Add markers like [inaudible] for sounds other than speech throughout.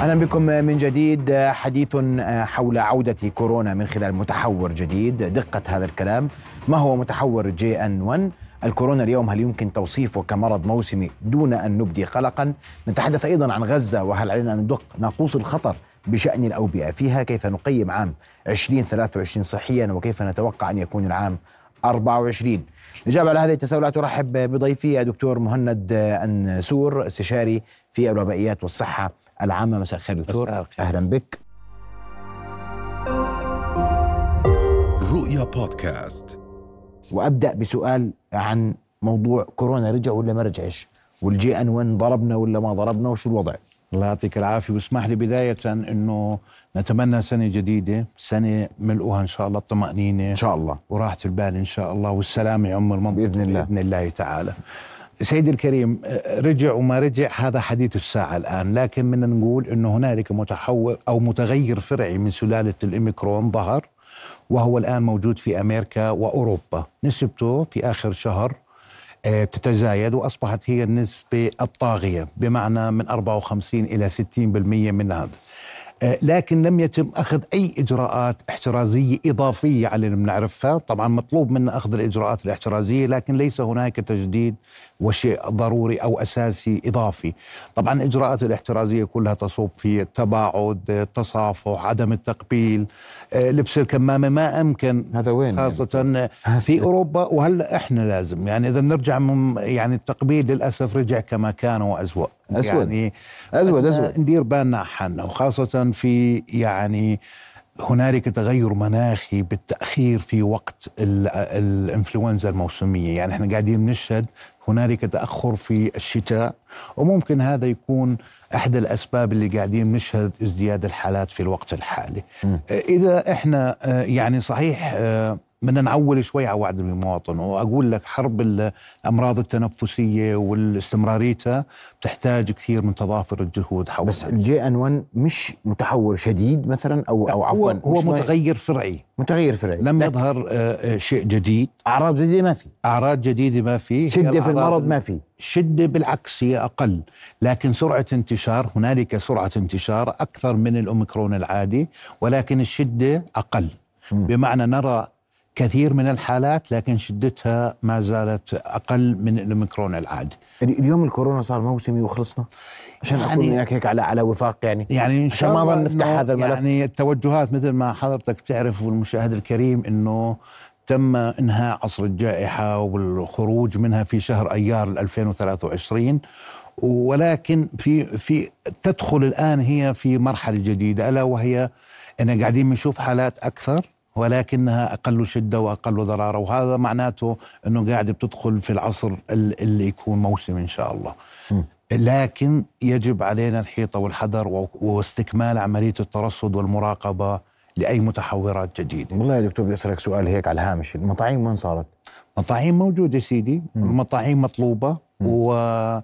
أهلا بكم من جديد حديث حول عودة كورونا من خلال متحور جديد. دقة هذا الكلام. ما هو متحور جي ان 1 الكورونا اليوم هل يمكن توصيفه كمرض موسمي دون أن نبدي قلقا؟ نتحدث أيضا عن غزة وهل علينا أن ندق ناقوس الخطر بشأن الأوبئة فيها؟ كيف نقيم عام 2023 صحيا؟ وكيف نتوقع أن يكون العام 24 الإجابة على هذه التساؤلات أرحب بضيفي الدكتور مهند أنسور استشاري في الوبائيات والصحة العامة. مساء الخير دكتور. أهلا بك. رؤيا بودكاست. وأبدأ بسؤال عن موضوع كورونا رجع ولا ما رجعش؟ والجي إن 1 ضربنا ولا ما ضربنا؟ وشو الوضع؟ الله يعطيك العافية. واسمح لي بداية إنه نتمنى سنة جديدة سنة ملؤها إن شاء الله الطمانينه إن شاء الله. وراحة البال إن شاء الله والسلامة يعم المنطقة بإذن الله. بإذن الله تعالى. سيدي الكريم رجع وما رجع هذا حديث الساعة الآن. لكن من نقول أنه هنالك متحول أو متغير فرعي من سلالة الإميكرون ظهر وهو الآن موجود في أمريكا وأوروبا. نسبته في آخر شهر بتتزايد وأصبحت هي النسبة الطاغية بمعنى من 54 إلى 60% من هذا. آه، لكن لم يتم أخذ أي إجراءات احترازية إضافية على اللي بنعرفها، طبعا مطلوب منا أخذ الإجراءات الاحترازية لكن ليس هناك تجديد وشيء ضروري أو أساسي إضافي. طبعا الاجراءات الاحترازية كلها تصب في التباعد، التصافح، عدم التقبيل، آه، لبس الكمامة ما أمكن هذا وين خاصة في أوروبا. وهلأ إحنا لازم يعني إذا نرجع من يعني التقبيل للأسف رجع كما كان وأسوأ. أسود. يعني أسود بدنا أسود. ندير بالنا حالنا وخاصة في يعني هنالك تغير مناخي بالتأخير في وقت ال- الإنفلونزا الموسمية. يعني إحنا قاعدين بنشهد هنالك تأخر في الشتاء وممكن هذا يكون أحد الأسباب اللي قاعدين نشهد ازدياد الحالات في الوقت الحالي. آه، إذا إحنا آه، يعني صحيح آه، بدنا نعول شوي على وعد المواطن. وأقول لك حرب الأمراض التنفسية والاستمراريتها بتحتاج كثير من تضافر الجهود حولها. بس الجي إن 1 مش متحور شديد مثلا أو أو هو عفوا؟ هو ما- متغير فرعي. متغير فرعي. لم يظهر آه، آه، شيء جديد. أعراض جديدة ما في. أعراض جديدة ما في. شدة في المرض ما في. شدة بالعكس هي أقل. لكن سرعة انتشار هنالك سرعة انتشار أكثر من الأوميكرون العادي ولكن الشدة أقل. بمعنى نرى كثير من الحالات لكن شدتها ما زالت أقل من الأوميكرون العادي. ال- اليوم الكورونا صار موسمي وخلصنا؟ عشان اكون يعني- وياك هيك على على وفاق يعني. يعني عشان شاء ما الله ظل نفتح هذا الملف. يعني التوجهات مثل ما حضرتك بتعرف والمشاهد الكريم إنه تم إنهاء عصر الجائحة والخروج منها في شهر أيار 2023 ولكن في في تدخل الآن هي في مرحلة جديدة ألا وهي إن قاعدين بنشوف حالات أكثر؟ ولكنها أقل شدة وأقل ضرارة وهذا معناته إنه قاعد بتدخل في العصر ال- اللي يكون موسم إن شاء الله. لكن يجب علينا الحيطة والحذر و- واستكمال عملية الترصد والمراقبة لأي متحورات جديدة. والله يا دكتور بدي أسألك سؤال هيك على الهامش المطاعيم وين صارت؟ مطاعيم موجودة سيدي، المطاعيم مطلوبة و آه،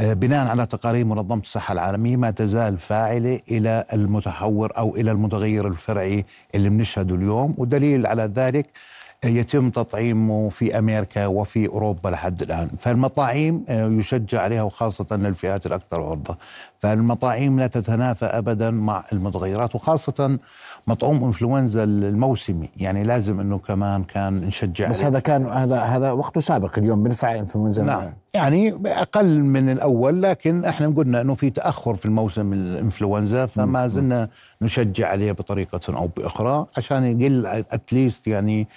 بناء على تقارير منظمة الصحة العالمية ما تزال فاعلة إلى المتحور أو إلى المتغير الفرعي اللي بنشهده اليوم ودليل على ذلك آه، يتم تطعيمه في أمريكا وفي أوروبا لحد الآن. فالمطاعيم آه، يشجع عليها وخاصة للفئات الأكثر عرضة. فالمطاعيم لا تتنافى أبدا مع المتغيرات وخاصة مطعوم إنفلونزا الموسمي. يعني لازم أنه كمان كان نشجع بس عليه. هذا كان هذا هذا وقته سابق اليوم بنفع إنفلونزا. نعم. يعني أقل من الأول لكن إحنا قلنا إنه في تأخر في الموسم الإنفلونزا فما زلنا نشجع عليه بطريقة أو بأخرى عشان يقل اتليست يعني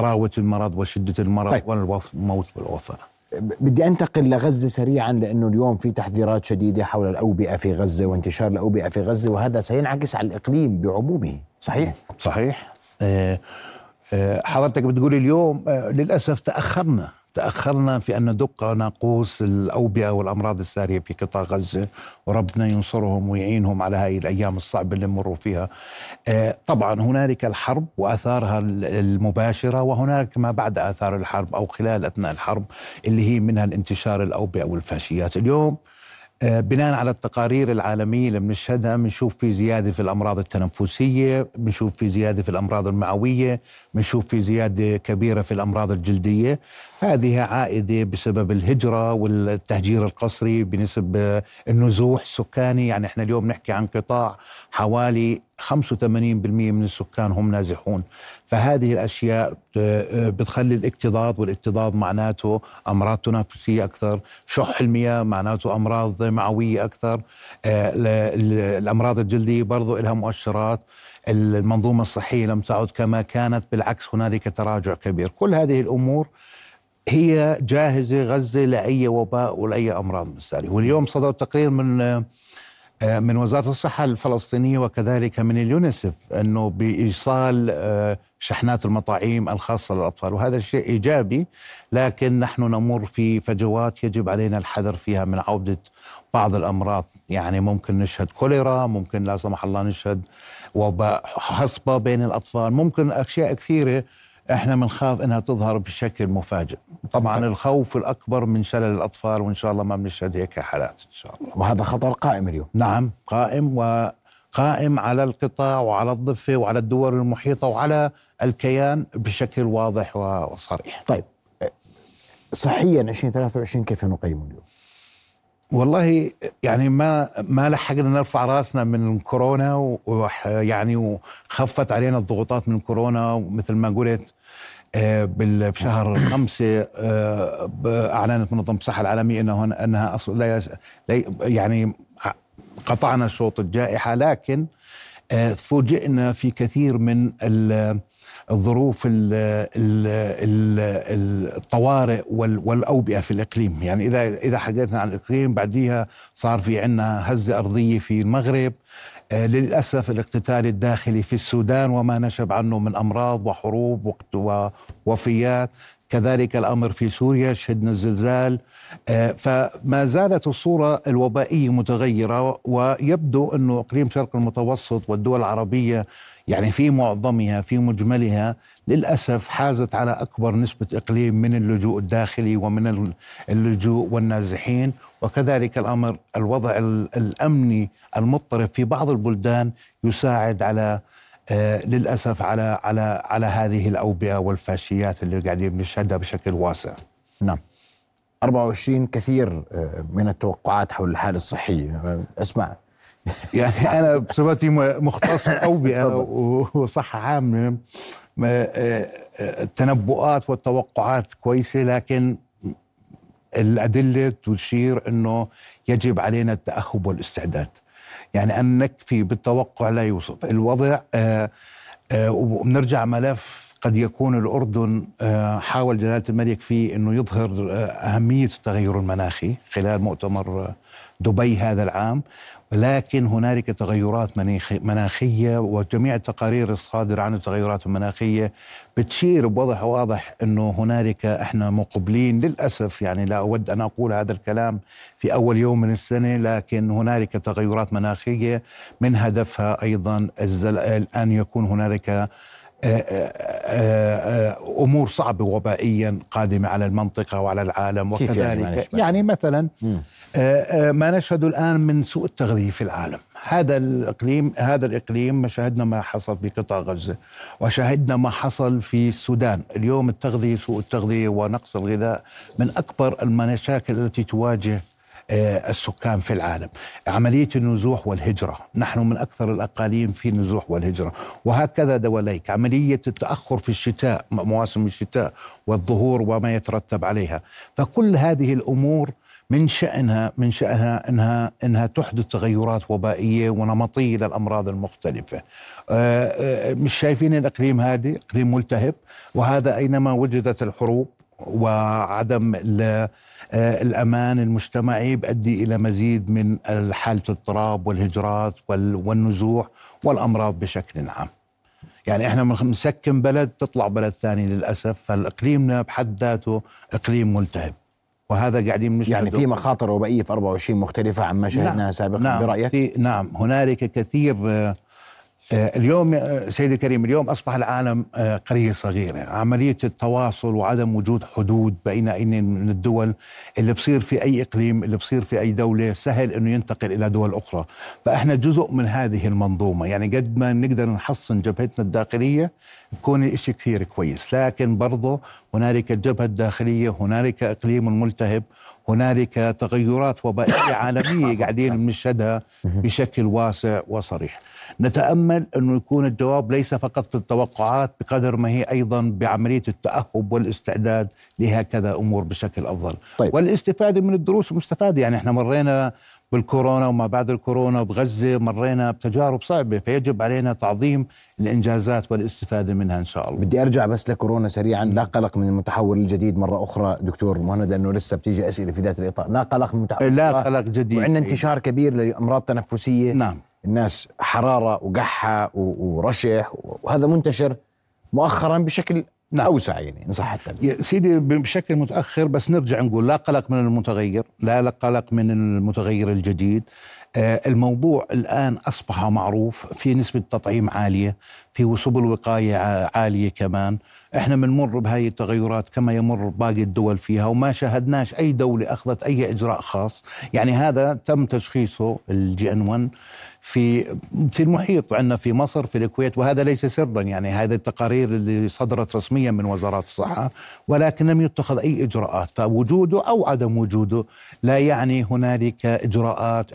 ضراوة المرض وشدة المرض طيب. والموت والوفاة بدي أنتقل لغزة سريعا لأنه اليوم في تحذيرات شديدة حول الأوبئة في غزة وانتشار الأوبئة في غزة وهذا سينعكس على الإقليم بعمومه صحيح؟ صحيح آه، آه، حضرتك بتقول اليوم آه، للأسف تأخرنا تأخرنا في أن ندق ناقوس الأوبئة والأمراض السارية في قطاع غزة وربنا ينصرهم ويعينهم على هذه الأيام الصعبة اللي مروا فيها. آه، طبعا هنالك الحرب وآثارها ال- المباشرة وهنالك ما بعد آثار الحرب أو خلال أثناء الحرب اللي هي منها الانتشار الأوبئة والفاشيات. اليوم بناء على التقارير العالمية اللي بنشهدها بنشوف في زيادة في الأمراض التنفسية بنشوف في زيادة في الأمراض المعوية بنشوف في زيادة كبيرة في الأمراض الجلدية. هذه عائدة بسبب الهجرة والتهجير القسري بنسب آه، النزوح السكاني. يعني إحنا اليوم نحكي عن قطاع حوالي 85% من السكان هم نازحون. فهذه الأشياء آه، بتخلي الاكتظاظ والاكتظاظ معناته أمراض تنافسية أكثر شح المياه معناته أمراض معوية أكثر آه، الأمراض الجلدية برضو لها مؤشرات المنظومة الصحية لم تعد كما كانت بالعكس هنالك تراجع كبير. كل هذه الأمور هي جاهزة غزة لأي وباء ولأي أمراض مثالية واليوم صدر تقرير من آه، من وزارة الصحة الفلسطينية وكذلك من اليونيسف أنه بإيصال آه، شحنات المطاعيم الخاصة للأطفال. وهذا الشيء إيجابي لكن نحن نمر في فجوات يجب علينا الحذر فيها من عودة بعض الأمراض. يعني ممكن نشهد كوليرا ممكن لا سمح الله نشهد وباء حصبة بين الأطفال ممكن أشياء كثيرة إحنا بنخاف إنها تظهر بشكل مفاجئ. طبعا الخوف الأكبر من شلل الأطفال وإن شاء الله ما بنشهد هيك حالات إن شاء الله. وهذا خطر قائم اليوم. نعم قائم وقائم على القطاع وعلى الضفة وعلى الدول المحيطة وعلى الكيان بشكل واضح وصريح. طيب صحيا 2023 كيف نقيم اليوم؟ والله يعني ما ما لحقنا نرفع رأسنا من كورونا ويعني وخفت علينا الضغوطات من كورونا ومثل ما قلت آه، بشهر خمسة آه، أعلنت منظمة الصحة العالمية أنه أنها أصلا لا يعني قطعنا شوط الجائحة لكن آه، فوجئنا في كثير من الظروف الطوارئ والأوبئة في الإقليم. يعني إذا إذا حكينا عن الإقليم بعديها صار في عندنا هزة أرضية في المغرب. آه، للأسف الاقتتال الداخلي في السودان وما نشب عنه من أمراض وحروب ووفيات. كذلك الأمر في سوريا شهدنا الزلزال. آه، فما زالت الصورة الوبائية متغيرة ويبدو أنه إقليم شرق المتوسط والدول العربية يعني في معظمها في مجملها للأسف حازت على أكبر نسبة إقليم من اللجوء الداخلي ومن اللجوء والنازحين. وكذلك الأمر الوضع الأمني المضطرب في بعض البلدان يساعد على للأسف على على على هذه الأوبئة والفاشيات اللي قاعدين نشهدها بشكل واسع. نعم. 24 كثير آه، من التوقعات حول الحالة الصحية. آه، اسمع. [laughs] يعني أنا بصفتي مختص أوبئة وصحة عامة. التنبؤات والتوقعات كويسة لكن الأدلة تشير إنه يجب علينا التأهب والاستعداد. يعني ان نكفي بالتوقع لا يوصف. الوضع آه، آه، وبنرجع ملف قد يكون الأردن آه، حاول جلالة الملك فيه أنه يظهر أهمية التغير المناخي خلال مؤتمر دبي هذا العام. لكن هنالك تغيرات مناخية وجميع التقارير الصادرة عن التغيرات المناخية بتشير بوضح واضح أنه هنالك إحنا مقبلين. للأسف يعني لا أود أن أقول هذا الكلام في أول يوم من السنة لكن هنالك تغيرات مناخية. من هدفها أيضا أن يكون هنالك آه، آه، آه، أمور صعبة وبائيا قادمة على المنطقة وعلى العالم يعني وكذلك. يعني, يعني مثلا ما نشهده الآن من سوء التغذية في العالم. هذا الإقليم هذا الإقليم شاهدنا ما حصل في قطاع غزة وشاهدنا ما حصل في السودان. اليوم التغذية سوء التغذية ونقص الغذاء من أكبر المشاكل التي تواجه آه، السكان في العالم. عملية النزوح والهجرة. نحن من أكثر الأقاليم في النزوح والهجرة. وهكذا دوليك. عملية التأخر في الشتاء مواسم الشتاء والظهور وما يترتب عليها. فكل هذه الأمور من شأنها من شأنها إنها إنها تحدث تغيرات وبائية ونمطية للأمراض المختلفة. آه، آه، مش شايفين الإقليم هادي، إقليم ملتهب. وهذا أينما وجدت الحروب وعدم آه، الأمان المجتمعي بيؤدي إلى مزيد من حالة الاضطراب والهجرات والنزوح والأمراض بشكل عام. يعني إحنا بنسكن بلد تطلع بلد ثاني للأسف فالاقليمنا بحد ذاته إقليم ملتهب. وهذا قاعدين مش يعني في مخاطر وبائيه في 24 مختلفة عما شاهدناها نعم سابقا نعم برأيك؟ في نعم هنالك كثير آه، اليوم آه، سيدي الكريم اليوم أصبح العالم آه، قرية صغيرة، عملية التواصل وعدم وجود حدود بين اي من الدول اللي بصير في أي إقليم اللي بصير في أي دولة سهل إنه ينتقل إلى دول أخرى، فإحنا جزء من هذه المنظومة، يعني قد ما نقدر نحصن جبهتنا الداخلية يكون الشيء كثير كويس، لكن برضه هنالك الجبهه الداخليه، هنالك إقليم ملتهب، هنالك تغيرات وبائيه عالمية [laughs] قاعدين بنشهدها بشكل واسع وصريح. نتأمل أنه يكون الجواب ليس فقط في التوقعات بقدر ما هي أيضا بعملية التأهب والاستعداد لهكذا أمور بشكل أفضل. طيب. والاستفادة من الدروس المستفاده يعني إحنا مرينا بالكورونا وما بعد الكورونا بغزة مرينا بتجارب صعبة فيجب علينا تعظيم الإنجازات والاستفادة منها إن شاء الله. بدي أرجع بس لكورونا سريعا. لا قلق من المتحور الجديد مرة أخرى دكتور مهند لأنه لسه بتيجي أسئلة في ذات الإطار. لا قلق المتحور لا قلق جديد. وعندنا انتشار كبير لأمراض تنفسية. نعم. الناس حرارة وقحة ورشح وهذا منتشر مؤخرا بشكل نعم. أوسع يعني إن صح التعبير. سيدي بشكل متأخر بس نرجع نقول لا قلق من المتغير لا قلق من المتغير الجديد. الموضوع الآن أصبح معروف في نسبة تطعيم عالية في سبل وقاية ع- عالية كمان. إحنا بنمر بهاي التغيرات كما يمر باقي الدول فيها وما شاهدناش أي دولة أخذت أي إجراء خاص. يعني هذا تم تشخيصه الجي إن 1 في في المحيط عندنا في مصر في الكويت وهذا ليس سرا. يعني هذه التقارير اللي صدرت رسميا من وزارات الصحة ولكن لم يتخذ أي إجراءات. فوجوده أو عدم وجوده لا يعني هنالك إجراءات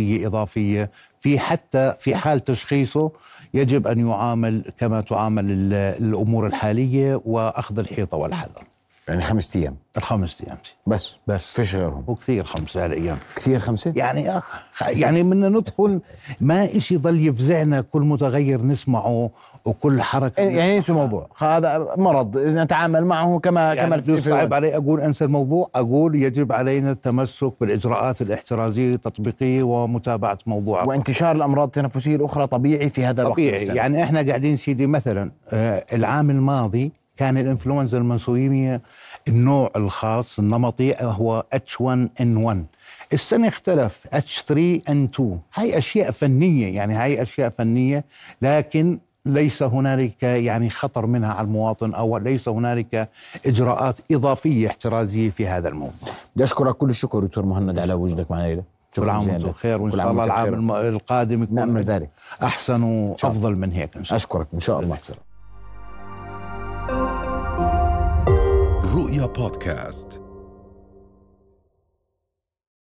احترازيه إضافية في حتى في حال تشخيصه يجب أن يعامل كما تعامل ال- الأمور الحالية وأخذ الحيطة والحذر. يعني خمسة أيام. الخمس أيام. بس. بس. فيش غيرهم وكثير خمسة هالايام كثير خمسة؟ يعني أخ يعني بدنا ندخل ما إشي ضل يفزعنا كل متغير نسمعه وكل حركة يعني ينسوا الموضوع. هذا مرض. نتعامل معه كما كما يعني في- صعب علي أقول أنسى الموضوع. أقول يجب علينا التمسك بالإجراءات الاحترازية التطبيقيه ومتابعة موضوع. وانتشار الأمراض التنفسية الأخرى طبيعي في هذا الوقت طبيعي. السنة. يعني إحنا قاعدين سيدي مثلا آه العام الماضي كان الإنفلونزا المنسويميه النوع الخاص النمطي هو H1N1 السنة اختلف H3N2 هاي أشياء فنية يعني هاي أشياء فنية لكن ليس هنالك يعني خطر منها على المواطن أو ليس هنالك إجراءات إضافية احترازية في هذا الموضوع. بدي أشكرك كل الشكر دكتور مهند على وجودك معنا ليلة كل عام وأنتم. بخير كل شاء الله العام القادم يكون نأمل ذلك. أحسن وأفضل من هيك إن شاء الله. أشكرك إن شاء الله. رؤيا بودكاست.